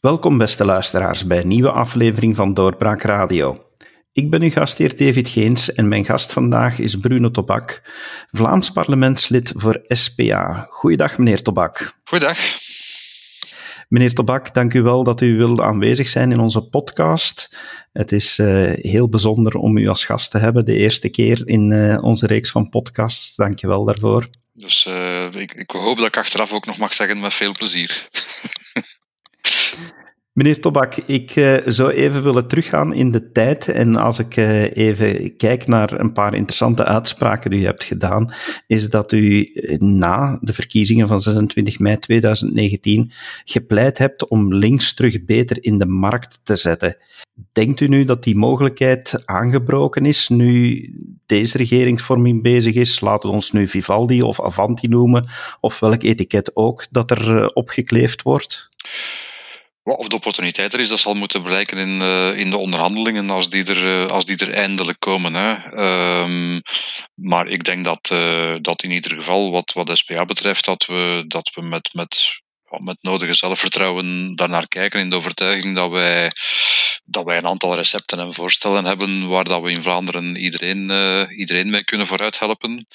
Welkom beste luisteraars bij een nieuwe aflevering van Doorbraak Radio. Ik ben uw gastheer David Geens en mijn gast vandaag is Bruno Tobak, Vlaams parlementslid voor SPA. Goeiedag meneer Tobak. Goeiedag. Meneer Tobak, dank u wel dat u wil aanwezig zijn in onze podcast. Het is uh, heel bijzonder om u als gast te hebben, de eerste keer in uh, onze reeks van podcasts. Dank je wel daarvoor. Dus uh, ik, ik hoop dat ik achteraf ook nog mag zeggen met veel plezier. Meneer Tobak, ik uh, zou even willen teruggaan in de tijd. En als ik uh, even kijk naar een paar interessante uitspraken die u hebt gedaan, is dat u eh, na de verkiezingen van 26 mei 2019 gepleit hebt om links terug beter in de markt te zetten. Denkt u nu dat die mogelijkheid aangebroken is nu deze regeringsvorming bezig is? Laten we ons nu Vivaldi of Avanti noemen, of welk etiket ook dat er opgekleefd wordt? Of de opportuniteit er is, dat zal moeten blijken in, uh, in de onderhandelingen als die er, uh, als die er eindelijk komen. Hè. Um, maar ik denk dat, uh, dat in ieder geval, wat, wat SPA betreft, dat we, dat we met, met, met nodige zelfvertrouwen daarnaar kijken in de overtuiging dat wij, dat wij een aantal recepten en voorstellen hebben waar dat we in Vlaanderen iedereen, iedereen mee kunnen vooruit helpen.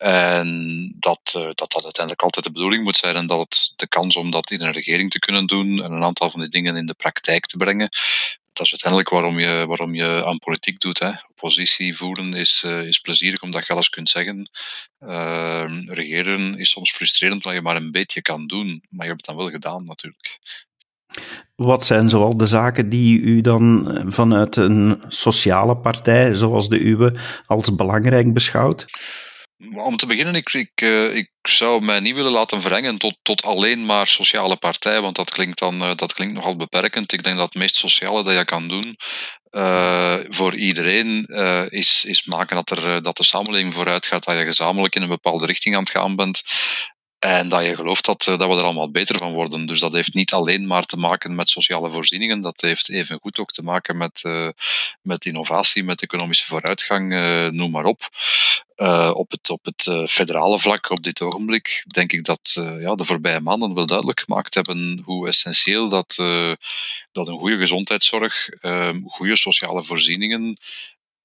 En dat, uh, dat dat uiteindelijk altijd de bedoeling moet zijn en dat het de kans om dat in een regering te kunnen doen en een aantal van die dingen in de praktijk te brengen, dat is uiteindelijk waarom je, waarom je aan politiek doet. Hè. Oppositie voeren is, uh, is plezierig omdat je alles kunt zeggen. Uh, regeren is soms frustrerend omdat je maar een beetje kan doen, maar je hebt het dan wel gedaan natuurlijk. Wat zijn zoal de zaken die u dan vanuit een sociale partij zoals de uwe als belangrijk beschouwt? Om te beginnen, ik, ik, uh, ik zou mij niet willen laten verrengen tot, tot alleen maar sociale partij, want dat klinkt, dan, uh, dat klinkt nogal beperkend. Ik denk dat het meest sociale dat je kan doen uh, voor iedereen is, is maken dat, er, dat de samenleving vooruit gaat, dat je gezamenlijk in een bepaalde richting aan het gaan bent. En dat je gelooft dat, dat we er allemaal beter van worden. Dus dat heeft niet alleen maar te maken met sociale voorzieningen, dat heeft evengoed ook te maken met, met innovatie, met economische vooruitgang, noem maar op. Uh, op het, op het federale vlak op dit ogenblik denk ik dat ja, de voorbije maanden wel duidelijk gemaakt hebben hoe essentieel dat, dat een goede gezondheidszorg, goede sociale voorzieningen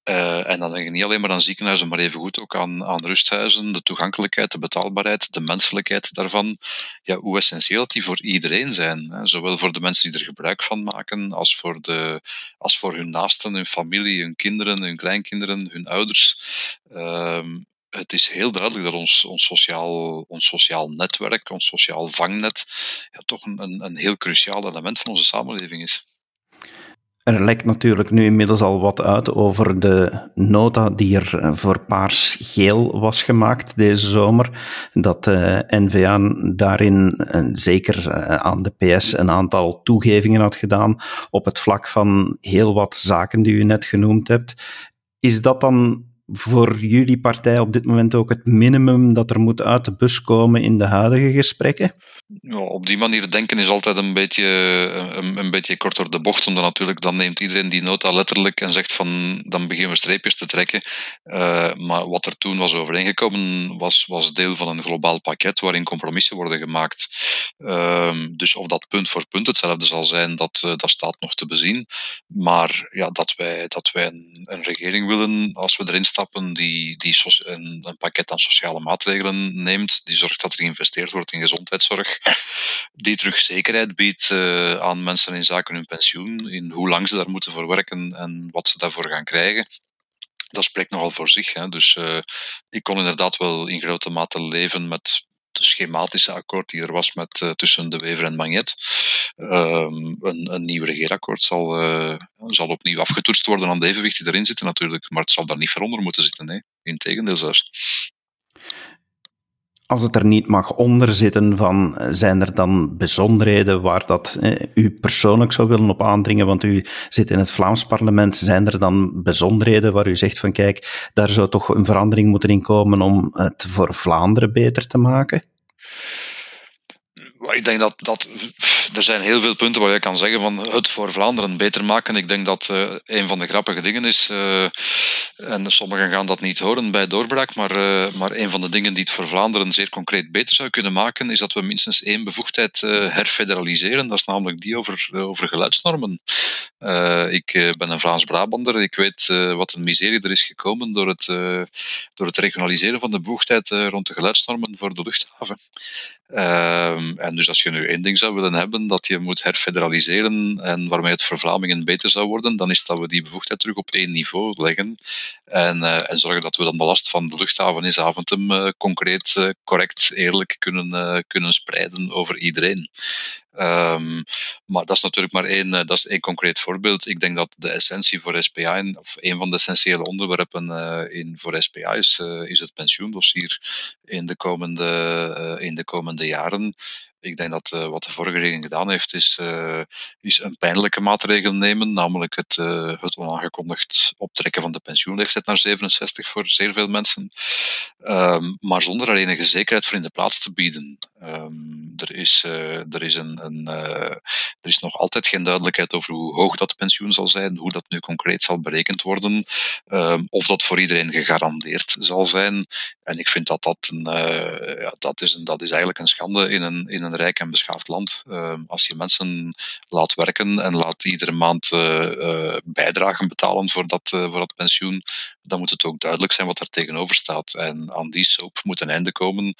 uh, en dan denk ik niet alleen maar aan ziekenhuizen, maar evengoed ook aan, aan rusthuizen, de toegankelijkheid, de betaalbaarheid, de menselijkheid daarvan. Ja, hoe essentieel die voor iedereen zijn. Hè? Zowel voor de mensen die er gebruik van maken, als voor, de, als voor hun naasten, hun familie, hun kinderen, hun kleinkinderen, hun ouders. Uh, het is heel duidelijk dat ons, ons, sociaal, ons sociaal netwerk, ons sociaal vangnet, ja, toch een, een heel cruciaal element van onze samenleving is. Er lekt natuurlijk nu inmiddels al wat uit over de nota die er voor paars-geel was gemaakt deze zomer. Dat de NVA daarin zeker aan de PS een aantal toegevingen had gedaan op het vlak van heel wat zaken die u net genoemd hebt. Is dat dan voor jullie partij op dit moment ook het minimum dat er moet uit de bus komen in de huidige gesprekken? Op die manier denken is altijd een beetje, een, een beetje kort de bocht, omdat natuurlijk dan neemt iedereen die nota letterlijk en zegt van dan beginnen we streepjes te trekken. Uh, maar wat er toen was overeengekomen was, was deel van een globaal pakket waarin compromissen worden gemaakt. Uh, dus of dat punt voor punt hetzelfde zal zijn, dat, uh, dat staat nog te bezien. Maar ja, dat wij, dat wij een, een regering willen, als we erin stappen, die, die een, een pakket aan sociale maatregelen neemt, die zorgt dat er geïnvesteerd wordt in gezondheidszorg die terug zekerheid biedt uh, aan mensen in zaken hun pensioen, in hoe lang ze daar moeten voor werken en wat ze daarvoor gaan krijgen. Dat spreekt nogal voor zich. Hè. Dus uh, ik kon inderdaad wel in grote mate leven met de schematische akkoord die er was met, uh, tussen De Wever en Magnet. Um, een, een nieuw regeerakkoord zal, zal opnieuw afgetoetst worden aan de evenwicht die erin zitten natuurlijk, maar het zal daar niet voor onder moeten zitten. Nee. Integendeel zelfs als het er niet mag onder zitten van, zijn er dan bijzonderheden waar dat eh, u persoonlijk zou willen op aandringen, want u zit in het Vlaams parlement, zijn er dan bijzonderheden waar u zegt van kijk, daar zou toch een verandering moeten in komen om het voor Vlaanderen beter te maken? Ik denk dat, dat er zijn heel veel punten waar je kan zeggen van het voor Vlaanderen beter maken. Ik denk dat uh, een van de grappige dingen is, uh, en sommigen gaan dat niet horen bij doorbraak, maar, uh, maar een van de dingen die het voor Vlaanderen zeer concreet beter zou kunnen maken, is dat we minstens één bevoegdheid herfederaliseren. Dat is namelijk die over, over geluidsnormen. ik ben een Vlaams-Brabander. Ik weet wat een miserie er is gekomen door het, door het regionaliseren van de bevoegdheid rond de geluidsnormen voor de luchthaven. Ehm, dus als je nu één ding zou willen hebben, dat je moet herfederaliseren en waarmee het voor Vlamingen beter zou worden, dan is dat we die bevoegdheid terug op één niveau leggen en, uh, en zorgen dat we dan de last van de luchthaven in Zaventem uh, concreet, uh, correct, eerlijk kunnen, kunnen spreiden over iedereen. Um, maar dat is natuurlijk maar één, dat is één concreet voorbeeld. Ik denk dat de essentie voor SPA, of een van de essentiële onderwerpen in, voor SPA is, is het pensioendossier in de komende, in de komende jaren. Ik denk dat wat de vorige regering gedaan heeft, is, is een pijnlijke maatregel nemen, namelijk het, het onaangekondigd optrekken van de pensioenleeftijd naar 67 voor zeer veel mensen, um, maar zonder er enige zekerheid voor in de plaats te bieden. Um, er, is, er, is een, een er is nog altijd geen duidelijkheid over hoe hoog dat pensioen zal zijn, hoe dat nu concreet zal berekend worden, um, of dat voor iedereen gegarandeerd zal zijn. En ik vind dat dat, een, ja, dat, is, dat is eigenlijk een schande in een, in een rijk en beschaafd land. Ehm, als je mensen laat werken en laat iedere maand uh, bijdragen betalen voor dat, voor dat pensioen, dan moet het ook duidelijk zijn wat er tegenover staat. En aan die soap moet een einde komen.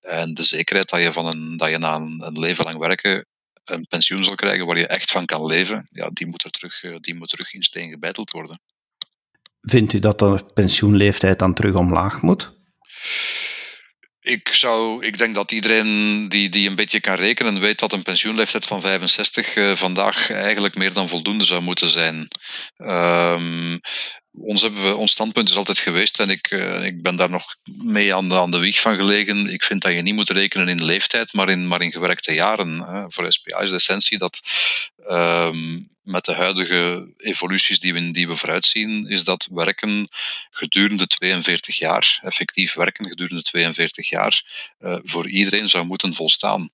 En de zekerheid dat je, van een, dat je na een, een leven lang werken een pensioen zal krijgen waar je echt van kan leven, ja, die, moet er terug, die moet terug in steen gebeiteld worden. Vindt u dat de pensioenleeftijd dan terug omlaag moet? ik, zou, ik denk dat iedereen die, die een beetje kan rekenen weet dat een pensioenleeftijd van 65 uh, eh, vandaag eigenlijk meer dan voldoende zou moeten zijn. Um, ons, hebben we, ons standpunt is altijd geweest, en ik, uh, ik ben daar nog mee aan de, aan de wieg van gelegen. Ik vind dat je niet moet rekenen in leeftijd, maar in, maar in gewerkte jaren. Hè. Voor SPA is de essentie dat um, met de huidige evoluties die we, die we vooruitzien, is dat werken gedurende 42 jaar, effectief werken gedurende 42 jaar, uh, voor iedereen zou moeten volstaan.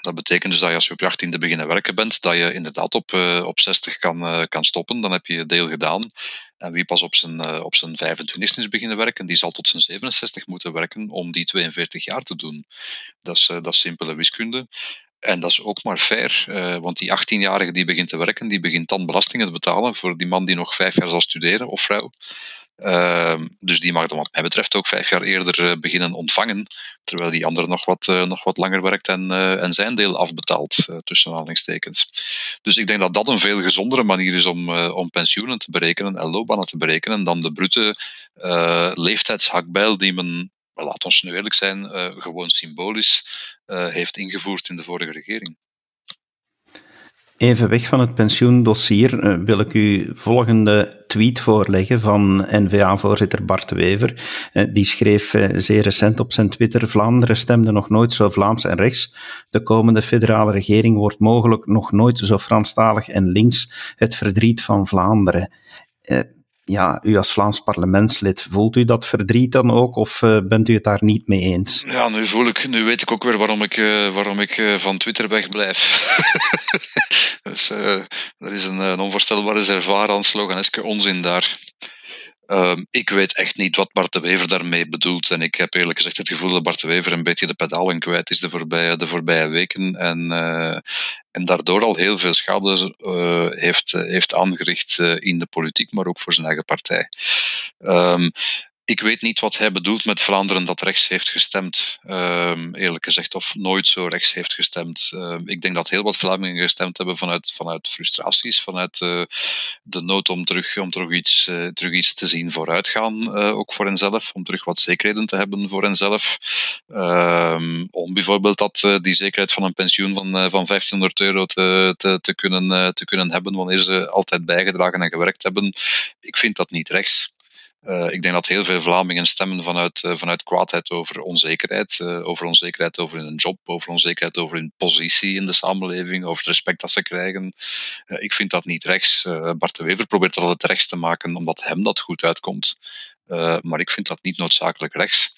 Dat betekent dus dat als je op je 18e beginnen werken bent, dat je inderdaad op, uh, op 60 kan, uh, kan stoppen. Dan heb je je deel gedaan. En wie pas op zijn, uh, op zijn 25 is beginnen werken, die zal tot zijn 67 moeten werken om die 42 jaar te doen. Dat is, dat is simpele wiskunde. En dat is ook maar fair, want die 18-jarige die begint te werken, die begint dan belastingen te betalen voor die man die nog vijf jaar zal studeren, of vrouw. Uh, dus die mag dan wat mij betreft ook vijf jaar eerder uh, beginnen ontvangen, terwijl die andere nog wat, uh, nog wat langer werkt en, en zijn deel afbetaalt, tussen aanhalingstekens. Dus ik denk dat dat een veel gezondere manier is om, om pensioenen te berekenen en loopbanen te berekenen dan de brute leeftijdshakbijl die men laat ons nu eerlijk zijn, gewoon symbolisch heeft ingevoerd in de vorige regering. Even weg van het pensioendossier uh, wil ik u volgende tweet voorleggen van N-VA-voorzitter Bart Wever. die schreef zeer recent op zijn Twitter: Vlaanderen stemde nog nooit zo Vlaams en rechts. De komende federale regering wordt mogelijk nog nooit zo Franstalig en links. Het verdriet van Vlaanderen ja, u als Vlaams parlementslid, voelt u dat verdriet dan ook of uh, bent u het daar niet mee eens? Ja, nu voel ik, nu weet ik ook weer waarom ik, uh, waarom ik uh, van Twitter wegblijf. dus er is een, een onvoorstelbaar reservoir aan sloganeske onzin daar. Um, ik weet echt niet wat Bart de Wever daarmee bedoelt. En ik heb eerlijk gezegd het gevoel dat Bart de Wever een beetje de pedalen kwijt is de voorbije, de voorbije weken. En, uh, en daardoor al heel veel schade uh, heeft, heeft aangericht in de politiek, maar ook voor zijn eigen partij. Um, ik weet niet wat hij bedoelt met Vlaanderen dat rechts heeft gestemd, um, eerlijk gezegd, of nooit zo rechts heeft gestemd. Um, ik denk dat heel wat Vlamingen gestemd hebben vanuit, vanuit frustraties, vanuit uh, de nood om terug, om terug, iets, uh, terug iets te zien vooruitgaan, uh, ook voor henzelf, om terug wat zekerheden te hebben voor henzelf. Um, om bijvoorbeeld dat, die zekerheid van een pensioen van, van 1500 euro te, te, te, kunnen, te kunnen hebben wanneer ze altijd bijgedragen en gewerkt hebben. Ik vind dat niet rechts. Uh, ik denk dat heel veel Vlamingen stemmen vanuit, uh, vanuit kwaadheid over onzekerheid. Uh, over onzekerheid over hun job, over onzekerheid over hun positie in de samenleving, over het respect dat ze krijgen. ik vind dat niet rechts. Bart de Wever probeert dat altijd rechts te maken omdat hem dat goed uitkomt. maar ik vind dat niet noodzakelijk rechts.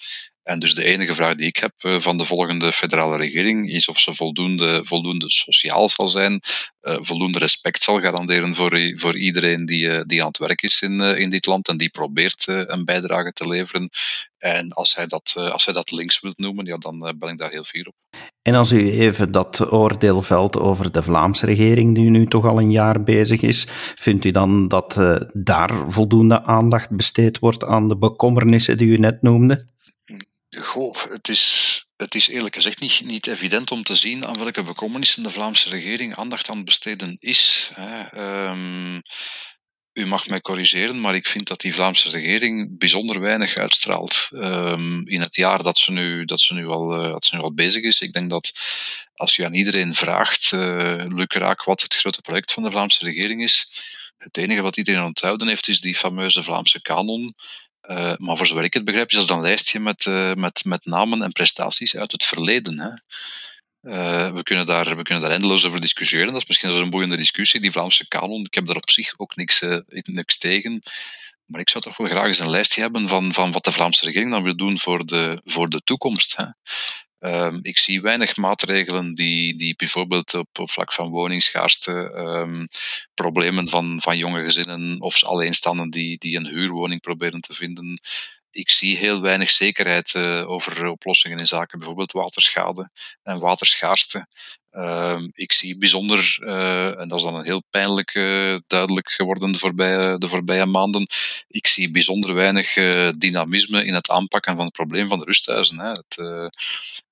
En dus de enige vraag die ik heb eh, van de volgende federale regering is of ze voldoende, voldoende sociaal zal zijn, uh, voldoende respect zal garanderen voor, voor iedereen die, uh, die aan het werk is in, in dit land en die probeert een bijdrage te leveren. En als hij dat, als hij dat links wilt noemen, ja, dan ben ik daar heel fier op. En als u even dat oordeel velt over de Vlaamse regering, die nu toch al een jaar bezig is, vindt u dan dat daar voldoende aandacht besteed wordt aan de bekommernissen die u net noemde? Goh, het is, het is eerlijk gezegd niet, niet evident om te zien aan welke bekommernissen de Vlaamse regering aandacht aan besteden is. Hè. Um, u mag mij corrigeren, maar ik vind dat die Vlaamse regering bijzonder weinig uitstraalt um, in het jaar dat ze nu, dat ze nu, al, uh, dat ze nu al bezig is. Ik denk dat als je aan iedereen vraagt, uh, Luc Raak, wat het grote project van de Vlaamse regering is, het enige wat iedereen onthouden heeft, is die fameuze Vlaamse kanon, uh, maar voor zover ik het begrijp, is dat een lijstje met, uh, met, met namen en prestaties uit het verleden. Hè. Uh, we, kunnen daar, we kunnen daar eindeloos over discussiëren. Dat is misschien een boeiende discussie. Die Vlaamse kanon, ik heb daar op zich ook niks, niks tegen. Maar ik zou toch wel graag eens een lijstje hebben van, van wat de Vlaamse regering dan wil doen voor de, voor de toekomst. Hè. Um, ik zie weinig maatregelen die, die bijvoorbeeld op, vlak van woningsschaarste, um, problemen van, van jonge gezinnen of alleenstaanden die, die een huurwoning proberen te vinden. Ik zie heel weinig zekerheid uh, over oplossingen in zaken bijvoorbeeld waterschade en waterschaarste. Uh, ik zie bijzonder, uh, en dat is dan een heel pijnlijk uh, duidelijk geworden de voorbije, de voorbije maanden, ik zie bijzonder weinig dynamisme in het aanpakken van het probleem van de rusthuizen. Hè. Het,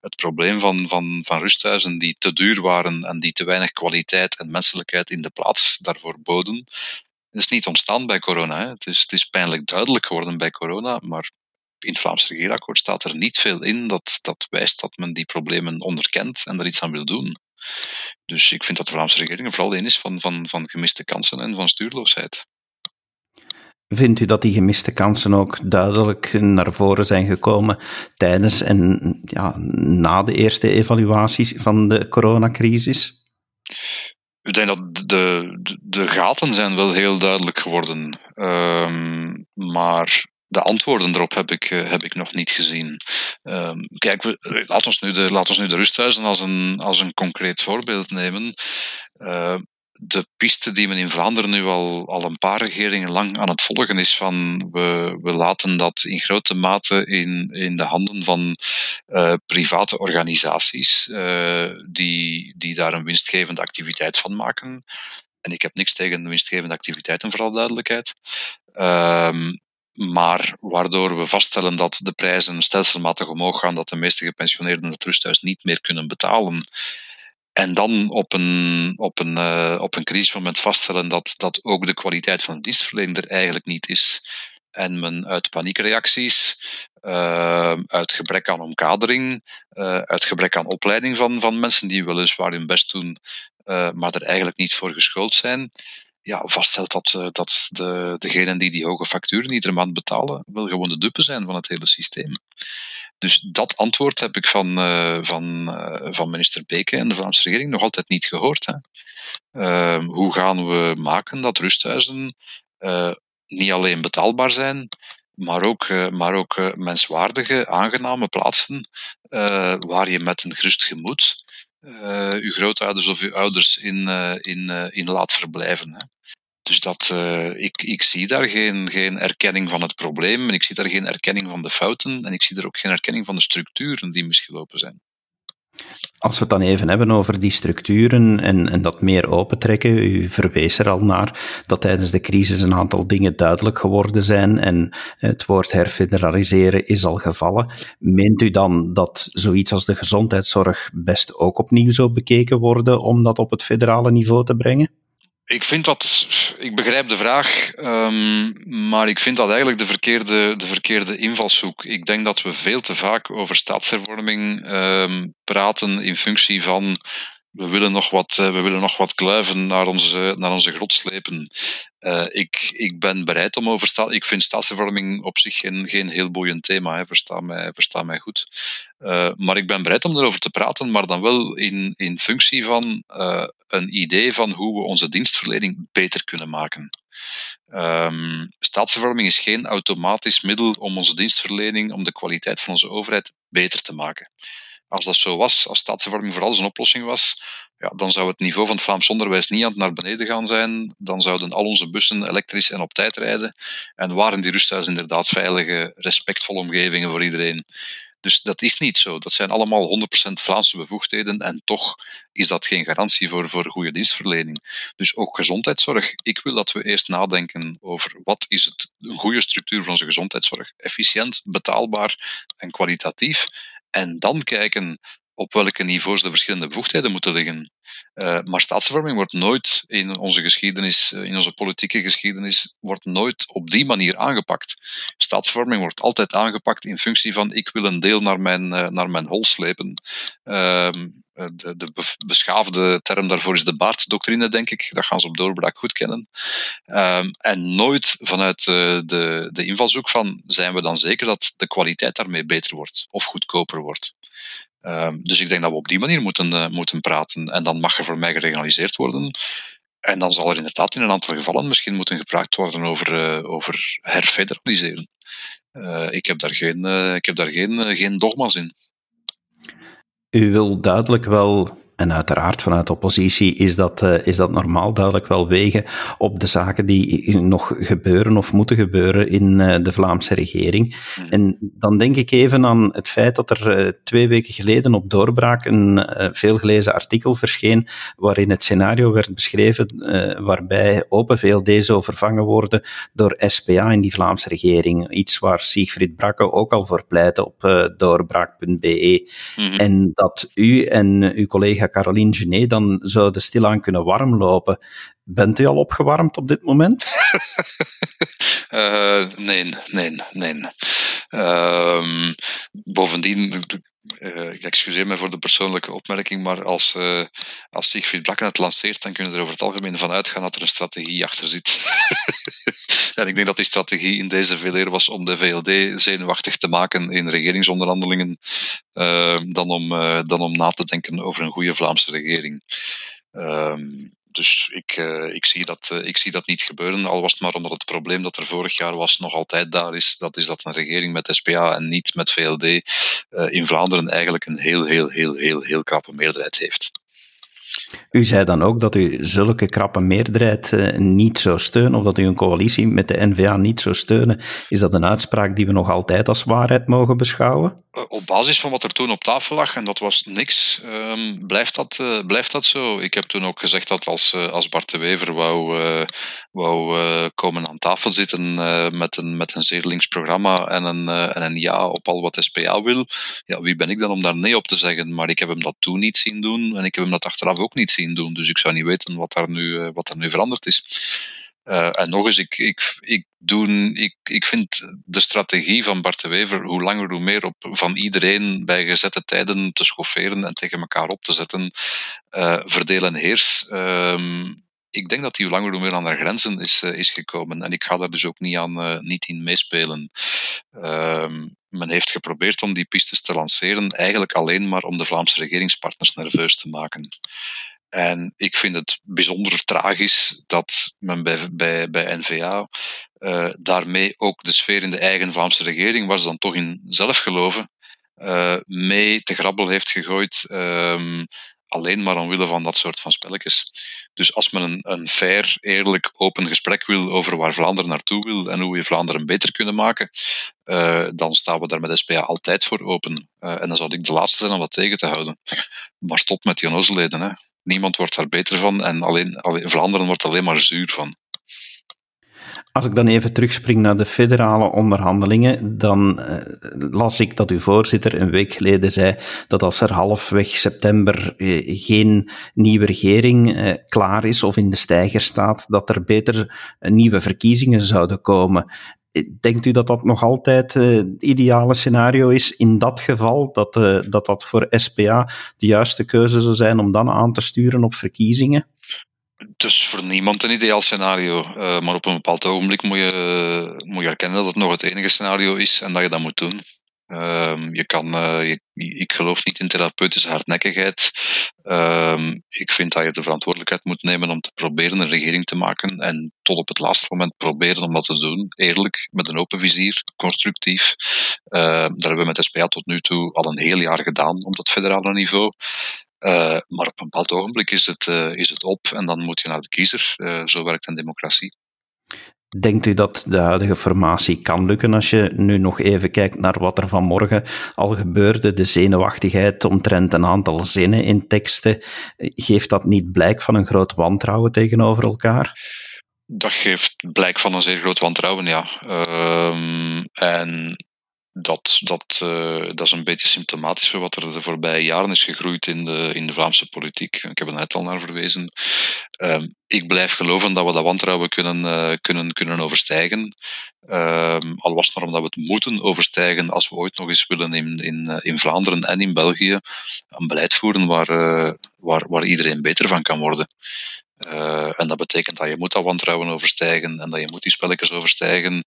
het probleem van, van, van rusthuizen die te duur waren en die te weinig kwaliteit en menselijkheid in de plaats daarvoor boden, is niet ontstaan bij corona. Hè. Het, is, het is pijnlijk duidelijk geworden bij corona, maar in het Vlaams regeerakkoord staat er niet veel in dat, dat wijst dat men die problemen onderkent en er iets aan wil doen. Dus ik vind dat de Vlaamse regering vooral een is van, van, van gemiste kansen en van stuurloosheid. Vindt u dat die gemiste kansen ook duidelijk naar voren zijn gekomen tijdens en ja, na de eerste evaluaties van de coronacrisis? Ik denk dat de, de, de gaten zijn wel heel duidelijk geworden. Um, maar de antwoorden erop heb ik, eh, heb ik nog niet gezien. Um, kijk, we, laat, ons nu de, laat ons nu de rusthuizen als een, als een concreet voorbeeld nemen. Uh, de piste die men in Vlaanderen nu al, al een paar regeringen lang aan het volgen is van we, we laten dat in grote mate in, in de handen van private organisaties die, die daar een winstgevende activiteit van maken. En ik heb niks tegen winstgevende activiteiten, vooral duidelijkheid. Uh, maar waardoor we vaststellen dat de prijzen stelselmatig omhoog gaan, dat de meeste gepensioneerden het rusthuis niet meer kunnen betalen. En dan op een, op een, uh, op een crisismoment vaststellen dat, dat ook de kwaliteit van de dienstverlening er eigenlijk niet is. En men uit paniekreacties, uh, uit gebrek aan omkadering, uh, uit gebrek aan opleiding van, van mensen die weliswaar hun best doen, maar er eigenlijk niet voor geschoold zijn, ja, vaststelt dat, uh, dat de, degenen die die hoge facturen iedere maand betalen, wel gewoon de dupe zijn van het hele systeem. Dus dat antwoord heb ik van, uh, van, uh, van minister Beke en de Vlaamse regering nog altijd niet gehoord. Hè. Ehm, hoe gaan we maken dat rusthuizen niet alleen betaalbaar zijn, maar ook, maar ook menswaardige, aangename plaatsen waar je met een gerust gemoed uh, uw grootouders of uw ouders in, uh, in, uh, in laat verblijven. Hè. Dus dat, ik, ik zie daar geen, geen erkenning van het probleem en ik zie daar geen erkenning van de fouten en ik zie daar ook geen erkenning van de structuren die misgelopen zijn. Als we het dan even hebben over die structuren en, en dat meer opentrekken, u verwees er al naar dat tijdens de crisis een aantal dingen duidelijk geworden zijn en het woord herfederaliseren is al gevallen. Meent u dan dat zoiets als de gezondheidszorg best ook opnieuw zou bekeken worden om dat op het federale niveau te brengen? Ik vind dat, ik begrijp de vraag, um, maar ik vind dat eigenlijk de verkeerde, de verkeerde invalshoek. Ik denk dat we veel te vaak over staatshervorming um, praten in functie van we willen nog wat, we willen nog wat kluiven naar onze, naar onze grot slepen. ik, ik ben bereid om over. Ik vind staatsvervorming op zich geen, geen heel boeiend thema, hè. Versta, mij, versta mij goed. maar ik ben bereid om erover te praten, maar dan wel in, in functie van een idee van hoe we onze dienstverlening beter kunnen maken. Um, staatsvervorming is geen automatisch middel om onze dienstverlening, om de kwaliteit van onze overheid beter te maken. Als dat zo was, als staatsvervorming voor alles een oplossing was, ja, dan zou het niveau van het Vlaams onderwijs niet aan het naar beneden gaan zijn. Dan zouden al onze bussen elektrisch en op tijd rijden. En waren die rusthuizen inderdaad veilige, respectvolle omgevingen voor iedereen. Dus dat is niet zo. Dat zijn allemaal 100% Vlaamse bevoegdheden en toch is dat geen garantie voor, voor goede dienstverlening. Dus ook gezondheidszorg. Ik wil dat we eerst nadenken over wat is het, een goede structuur van onze gezondheidszorg. Efficiënt, betaalbaar en kwalitatief. En dan kijken op welke niveaus de verschillende bevoegdheden moeten liggen. Uh, maar staatsvorming wordt nooit in onze geschiedenis, eh, in onze politieke geschiedenis, wordt nooit op die manier aangepakt. Staatsvorming wordt altijd aangepakt in functie van ik wil een deel naar mijn, uh, naar mijn hol slepen. Ehm, de, de, beschaafde term daarvoor is de baarddoctrine, denk ik. Dat gaan ze op doorbraak goed kennen. Ehm, en nooit vanuit de, de invalshoek van zijn we dan zeker dat de kwaliteit daarmee beter wordt of goedkoper wordt. Ehm, dus ik denk dat we op die manier moeten, uh, moeten praten. En dan mag er voor mij geregionaliseerd worden. En dan zal er inderdaad in een aantal gevallen misschien moeten gepraat worden over, over herfederaliseren. Ik heb daar geen, ik heb daar geen, geen dogma's in. U wil duidelijk wel en uiteraard vanuit de oppositie is dat, uh, is dat normaal duidelijk wel wegen op de zaken die nog gebeuren of moeten gebeuren in uh, de Vlaamse regering. Mhm. En dan denk ik even aan het feit dat er uh, twee weken geleden op Doorbraak een veelgelezen artikel verscheen waarin het scenario werd beschreven waarbij Open VLD zou vervangen worden door SPA in die Vlaamse regering. Iets waar Siegfried Brakke ook al voor pleitte op doorbraak.be. Mm -hmm. En dat u en uw collega Caroline Genet dan zouden stilaan kunnen warm lopen. Bent u al opgewarmd op dit moment? uh, nee, nee, nee. Uh, bovendien, ik excuseer me voor de persoonlijke opmerking, maar als, uh, als Siegfried Brakken het lanceert, dan kunnen we er over het algemeen van uitgaan dat er een strategie achter zit. en ik denk dat die strategie in deze VLR was om de VLD zenuwachtig te maken in regeringsonderhandelingen, uh, dan, om, dan om na te denken over een goede Vlaamse regering. Ehm, dus ik, uh, ik, zie dat, uh, ik zie dat niet gebeuren, al was het maar omdat het probleem dat er vorig jaar was nog altijd daar is. Dat is dat een regering met SPA en niet met VLD eh, in Vlaanderen eigenlijk een heel, heel, heel, heel, heel krappe meerderheid heeft. U zei dan ook dat u zulke krappe meerderheid uh, niet zou steunen, of dat u een coalitie met de NVA niet zou steunen. Is dat een uitspraak die we nog altijd als waarheid mogen beschouwen? Eh, op basis van wat er toen op tafel lag, en dat was niks, um, blijft, dat, uh, blijft dat zo. Ik heb toen ook gezegd dat als, als Bart de Wever wou, wou komen aan tafel zitten met, een, met een zeer links programma en een, en een ja op al wat SPA wil, ja, wie ben ik dan om daar nee op te zeggen? Maar ik heb hem dat toen niet zien doen en ik heb hem dat achteraf ook niet zien doen. Dus ik zou niet weten wat daar nu, uh, wat daar nu veranderd is. Uh, en nog eens, ik, ik, ik, doe, ik, ik vind de strategie van Bart de Wever hoe langer hoe meer op van iedereen bij gezette tijden te schofferen en tegen elkaar op te zetten, uh, verdelen heers. Uh, ik denk dat hij hoe langer hoe meer aan haar grenzen is, is gekomen. En ik ga daar dus ook niet, aan, niet in meespelen. Men heeft geprobeerd om die pistes te lanceren, eigenlijk alleen maar om de Vlaamse regeringspartners nerveus te maken. En ik vind het bijzonder tragisch dat men bij, bij, bij NVA uh, daarmee ook de sfeer in de eigen Vlaamse regering, waar ze dan toch in zelf geloven, uh, mee te grabbel heeft gegooid. Um, alleen maar omwille van dat soort van spelletjes. Dus als men een, een fair, eerlijk, open gesprek wil over waar Vlaanderen naartoe wil en hoe we Vlaanderen beter kunnen maken, uh, dan staan we daar met SPA altijd voor open. Uh, en dan zou ik de laatste zijn om wat tegen te houden. Maar stop met die onnozelheden. Niemand wordt daar beter van en alleen, alleen, Vlaanderen wordt alleen maar zuur van. Als ik dan even terugspring naar de federale onderhandelingen, dan uh, las ik dat uw voorzitter een week geleden zei dat als er halfweg september uh, geen nieuwe regering uh, klaar is of in de stijger staat, dat er beter nieuwe verkiezingen zouden komen. denkt u dat dat nog altijd het ideale scenario is in dat geval, dat, dat dat voor SPA de juiste keuze zou zijn om dan aan te sturen op verkiezingen? Het is voor niemand een ideaal scenario, uh, maar op een bepaald ogenblik moet je, moet je erkennen dat het nog het enige scenario is en dat je dat moet doen. Um, je kan, je, ik geloof niet in therapeutische hardnekkigheid. Um, ik vind dat je de verantwoordelijkheid moet nemen om te proberen een regering te maken en tot op het laatste moment proberen om dat te doen. Eerlijk, met een open vizier, constructief. Uh, dat hebben we met SPA tot nu toe al een heel jaar gedaan op dat federale niveau. Uh, maar op een bepaald ogenblik is het, uh, is het op en dan moet je naar de kiezer. Uh, zo werkt een democratie. Denkt u dat de huidige formatie kan lukken als je nu nog even kijkt naar wat er vanmorgen al gebeurde? De zenuwachtigheid omtrent een aantal zinnen in teksten. Geeft dat niet blijk van een groot wantrouwen tegenover elkaar? Dat geeft blijk van een zeer groot wantrouwen, ja. Um, en dat, dat, uh, dat is een beetje symptomatisch voor wat er de voorbije jaren is gegroeid in de, in de Vlaamse politiek. Ik heb er net al naar verwezen. Uh, ik blijf geloven dat we dat wantrouwen kunnen, uh, kunnen, kunnen overstijgen. Ehm, al was het maar omdat we het moeten overstijgen als we ooit nog eens willen in, in, eh, in Vlaanderen en in België een beleid voeren waar, waar, waar iedereen beter van kan worden. Uh, en dat betekent dat je moet dat wantrouwen overstijgen en dat je moet die spelletjes overstijgen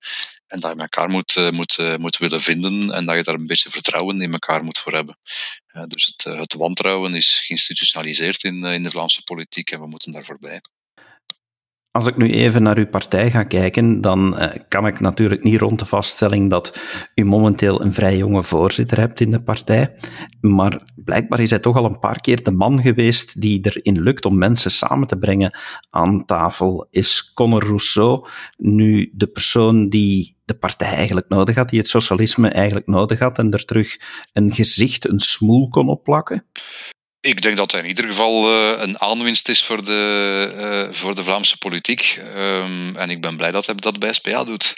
en dat je elkaar moet, uh, moet, uh, moet willen vinden en dat je daar een beetje vertrouwen in elkaar moet voor hebben. dus het, het wantrouwen is geïnstitutionaliseerd in, in de Vlaamse politiek en we moeten daar voorbij. Als ik nu even naar uw partij ga kijken, dan uh, kan ik natuurlijk niet rond de vaststelling dat u momenteel een vrij jonge voorzitter hebt in de partij. Maar blijkbaar is hij toch al een paar keer de man geweest die erin lukt om mensen samen te brengen aan tafel. Is Conor Rousseau nu de persoon die de partij eigenlijk nodig had, die het socialisme eigenlijk nodig had en er terug een gezicht, een smoel kon opplakken? Ik denk dat hij in ieder geval uh, een aanwinst is voor de, uh, voor de Vlaamse politiek. Um, en ik ben blij dat hij dat bij SPA doet.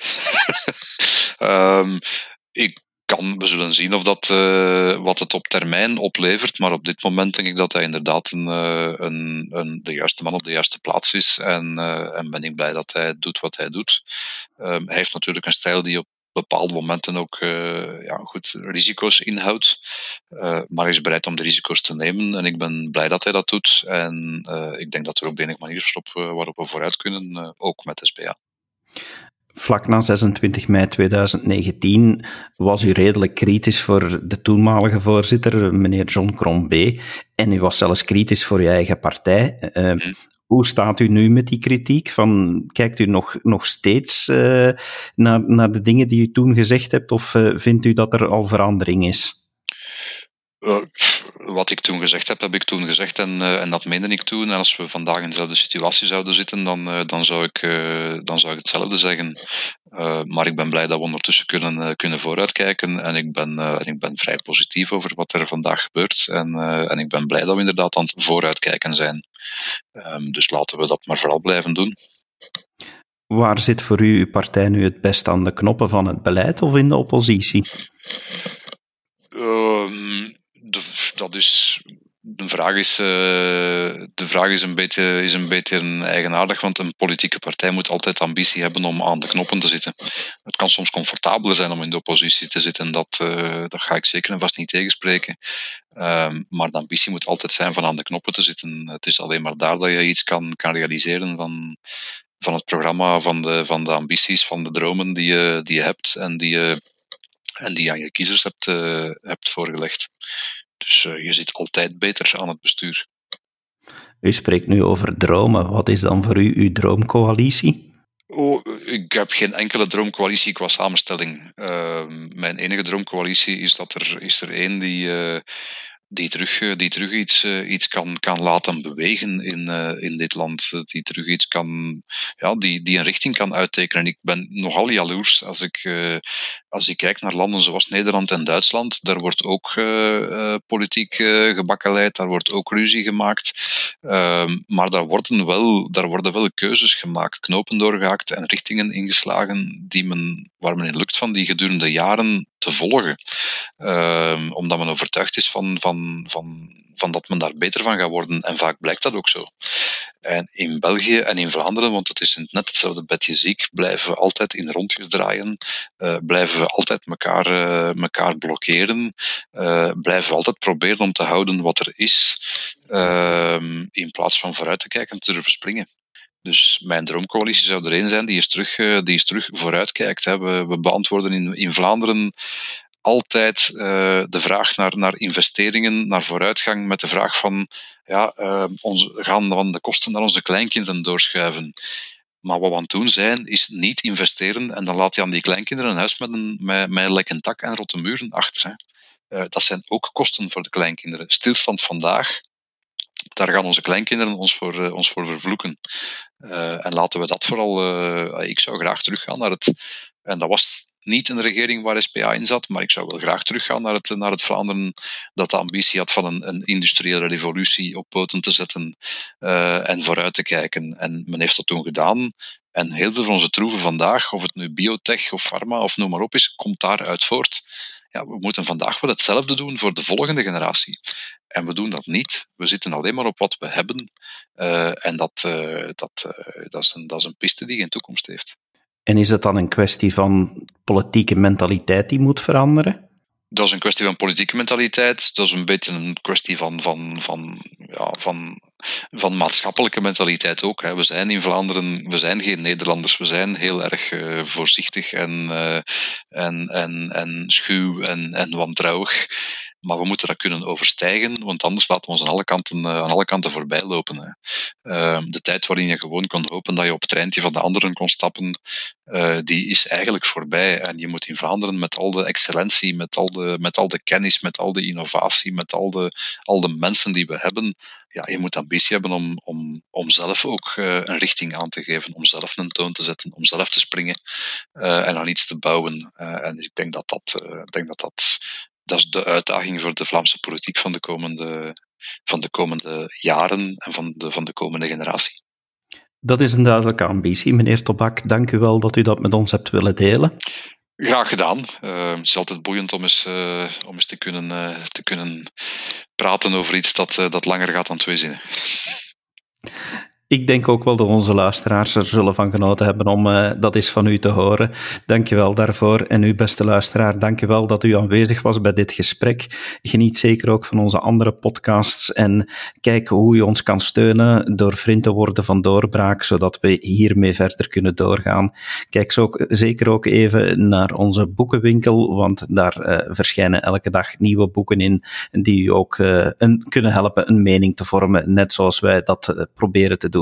um, ik kan, we zullen zien of dat, uh, wat het op termijn oplevert. Maar op dit moment denk ik dat hij inderdaad een, een, een de juiste man op de juiste plaats is. En, en ben ik blij dat hij doet wat hij doet. Um, hij heeft natuurlijk een stijl die op bepaalde momenten ook uh, ja, goed, risico's inhoudt. Uh, maar is bereid om de risico's te nemen. En ik ben blij dat hij dat doet. En uh, ik denk dat er ook enig manier is waarop, waarop we vooruit kunnen, ook met SPA. Vlak na 26 mei 2019 was u redelijk kritisch voor de toenmalige voorzitter, meneer John Crombé. En u was zelfs kritisch voor uw eigen partij. Mm. Hoe staat u nu met die kritiek? Van, kijkt u nog, nog steeds uh, naar, naar de dingen die u toen gezegd hebt, of uh, vindt u dat er al verandering is? Wat ik toen gezegd heb, heb ik toen gezegd en, uh, en dat meende ik toen. En als we vandaag in dezelfde situatie zouden zitten, dan, uh, dan, zou, ik, dan zou ik hetzelfde zeggen. maar ik ben blij dat we ondertussen kunnen, kunnen vooruitkijken. En ik, ben, en ik ben vrij positief over wat er vandaag gebeurt. En, en ik ben blij dat we inderdaad aan het vooruitkijken zijn. Um, dus laten we dat maar vooral blijven doen. Waar zit voor u uw partij nu het best aan de knoppen van het beleid of in de oppositie? Um, de, dat is de vraag is, uh, de vraag is, een beetje, is een beetje eigenaardig, want een politieke partij moet altijd ambitie hebben om aan de knoppen te zitten. Het kan soms comfortabeler zijn om in de oppositie te zitten, dat, uh, dat ga ik zeker en vast niet tegenspreken. Uh, maar de ambitie moet altijd zijn van aan de knoppen te zitten. Het is alleen maar daar dat je iets kan, kan realiseren van, van het programma, van de, van de ambities, van de dromen die je, die je hebt en die je, en die je aan je kiezers hebt, uh, hebt voorgelegd. Dus uh, je zit altijd beter aan het bestuur. U spreekt nu over dromen. Wat is dan voor u uw droomcoalitie? Oh, ik heb geen enkele droomcoalitie qua samenstelling. Uh, mijn enige droomcoalitie is dat er is er één die, uh, die terug, eh, die terug iets, uh, iets kan, kan laten bewegen in, in dit land. Die terug iets kan, ja, die, die een richting kan uittekenen. Ik ben nogal jaloers als ik, als je kijkt naar landen zoals Nederland en Duitsland, daar wordt ook uh, politiek uh, gebakkeleid, daar wordt ook ruzie gemaakt. Ehm, maar daar worden, wel, daar worden wel keuzes gemaakt, knopen doorgehaakt en richtingen ingeslagen die men, waar men in lukt van die gedurende jaren te volgen. Ehm, omdat men overtuigd is van, van, van, van dat men daar beter van gaat worden. En vaak blijkt dat ook zo. En in België en in Vlaanderen, want het is net hetzelfde bedje ziek, blijven we altijd in rondjes draaien, uh, altijd elkaar, uh, elkaar blokkeren, uh, blijven altijd proberen om te houden wat er is, ehm, in plaats van vooruit te kijken en te durven springen. Dus mijn droomcoalitie zou er een zijn die is terug, die is terug vooruit kijkt. Hè. We, we beantwoorden in, in Vlaanderen altijd de vraag naar, naar investeringen, naar vooruitgang, met de vraag van ja, uh, ons, gaan van de kosten naar onze kleinkinderen doorschuiven. Maar wat we aan het doen zijn, is niet investeren en dan laat je aan die kleinkinderen een huis met een, met, met lekke tak en rotte muren achter. Hè. Uh, dat zijn ook kosten voor de kleinkinderen. Stilstand vandaag, daar gaan onze kleinkinderen ons voor, uh, ons voor vervloeken. Uh, en laten we dat vooral. ik zou graag teruggaan naar het. En dat was niet een regering waar SPA in zat, maar ik zou wel graag teruggaan naar het, naar het Vlaanderen dat de ambitie had van een, een industriële revolutie op poten te zetten uh, en vooruit te kijken. En men heeft dat toen gedaan. En heel veel van onze troeven vandaag, of het nu biotech of pharma of noem maar op is, komt daaruit voort. Ja, we moeten vandaag wel hetzelfde doen voor de volgende generatie. En we doen dat niet. We zitten alleen maar op wat we hebben. Uh, en dat, uh, dat, dat, is een, dat is een piste die geen toekomst heeft. En is het dan een kwestie van politieke mentaliteit die moet veranderen? Dat is een kwestie van politieke mentaliteit. Dat is een beetje een kwestie van, van, van, ja, van, van maatschappelijke mentaliteit ook. Hè. We zijn in Vlaanderen, we zijn geen Nederlanders. We zijn heel erg uh, voorzichtig en, uh, en, en, en schuw en, en wantrouwig. Maar we moeten dat kunnen overstijgen, want anders laten we ons aan alle kanten, uh, aan alle kanten voorbij lopen. Uh, de tijd waarin je gewoon kon hopen dat je op het treintje van de anderen kon stappen, uh, die is eigenlijk voorbij. En je moet in Vlaanderen met al de excellentie, met al de, met al de kennis, met al de innovatie, met al de, al de mensen die we hebben, ja, je moet ambitie hebben om, om, om zelf ook uh, een richting aan te geven, om zelf een toon te zetten, om zelf te springen en aan iets te bouwen. En ik denk dat dat, ik denk dat, dat dat is de uitdaging voor de Vlaamse politiek van de komende, van de komende jaren en van de, van de komende generatie. Dat is een duidelijke ambitie, meneer Tobak. Dank u wel dat u dat met ons hebt willen delen. Graag gedaan. Uh, het is altijd boeiend om eens, uh, om eens te, kunnen, uh, te kunnen praten over iets dat, dat langer gaat dan twee zinnen. Ik denk ook wel dat onze luisteraars er zullen van genoten hebben om uh, dat eens van u te horen. Dankjewel daarvoor. En u, beste luisteraar, dankjewel dat u aanwezig was bij dit gesprek. Geniet zeker ook van onze andere podcasts en kijk hoe u ons kan steunen door vriend te worden van Doorbraak, zodat we hiermee verder kunnen doorgaan. Kijk ook, zeker ook even naar onze boekenwinkel, want daar uh, verschijnen elke dag nieuwe boeken in die u ook een, kunnen helpen een mening te vormen, net zoals wij dat proberen te doen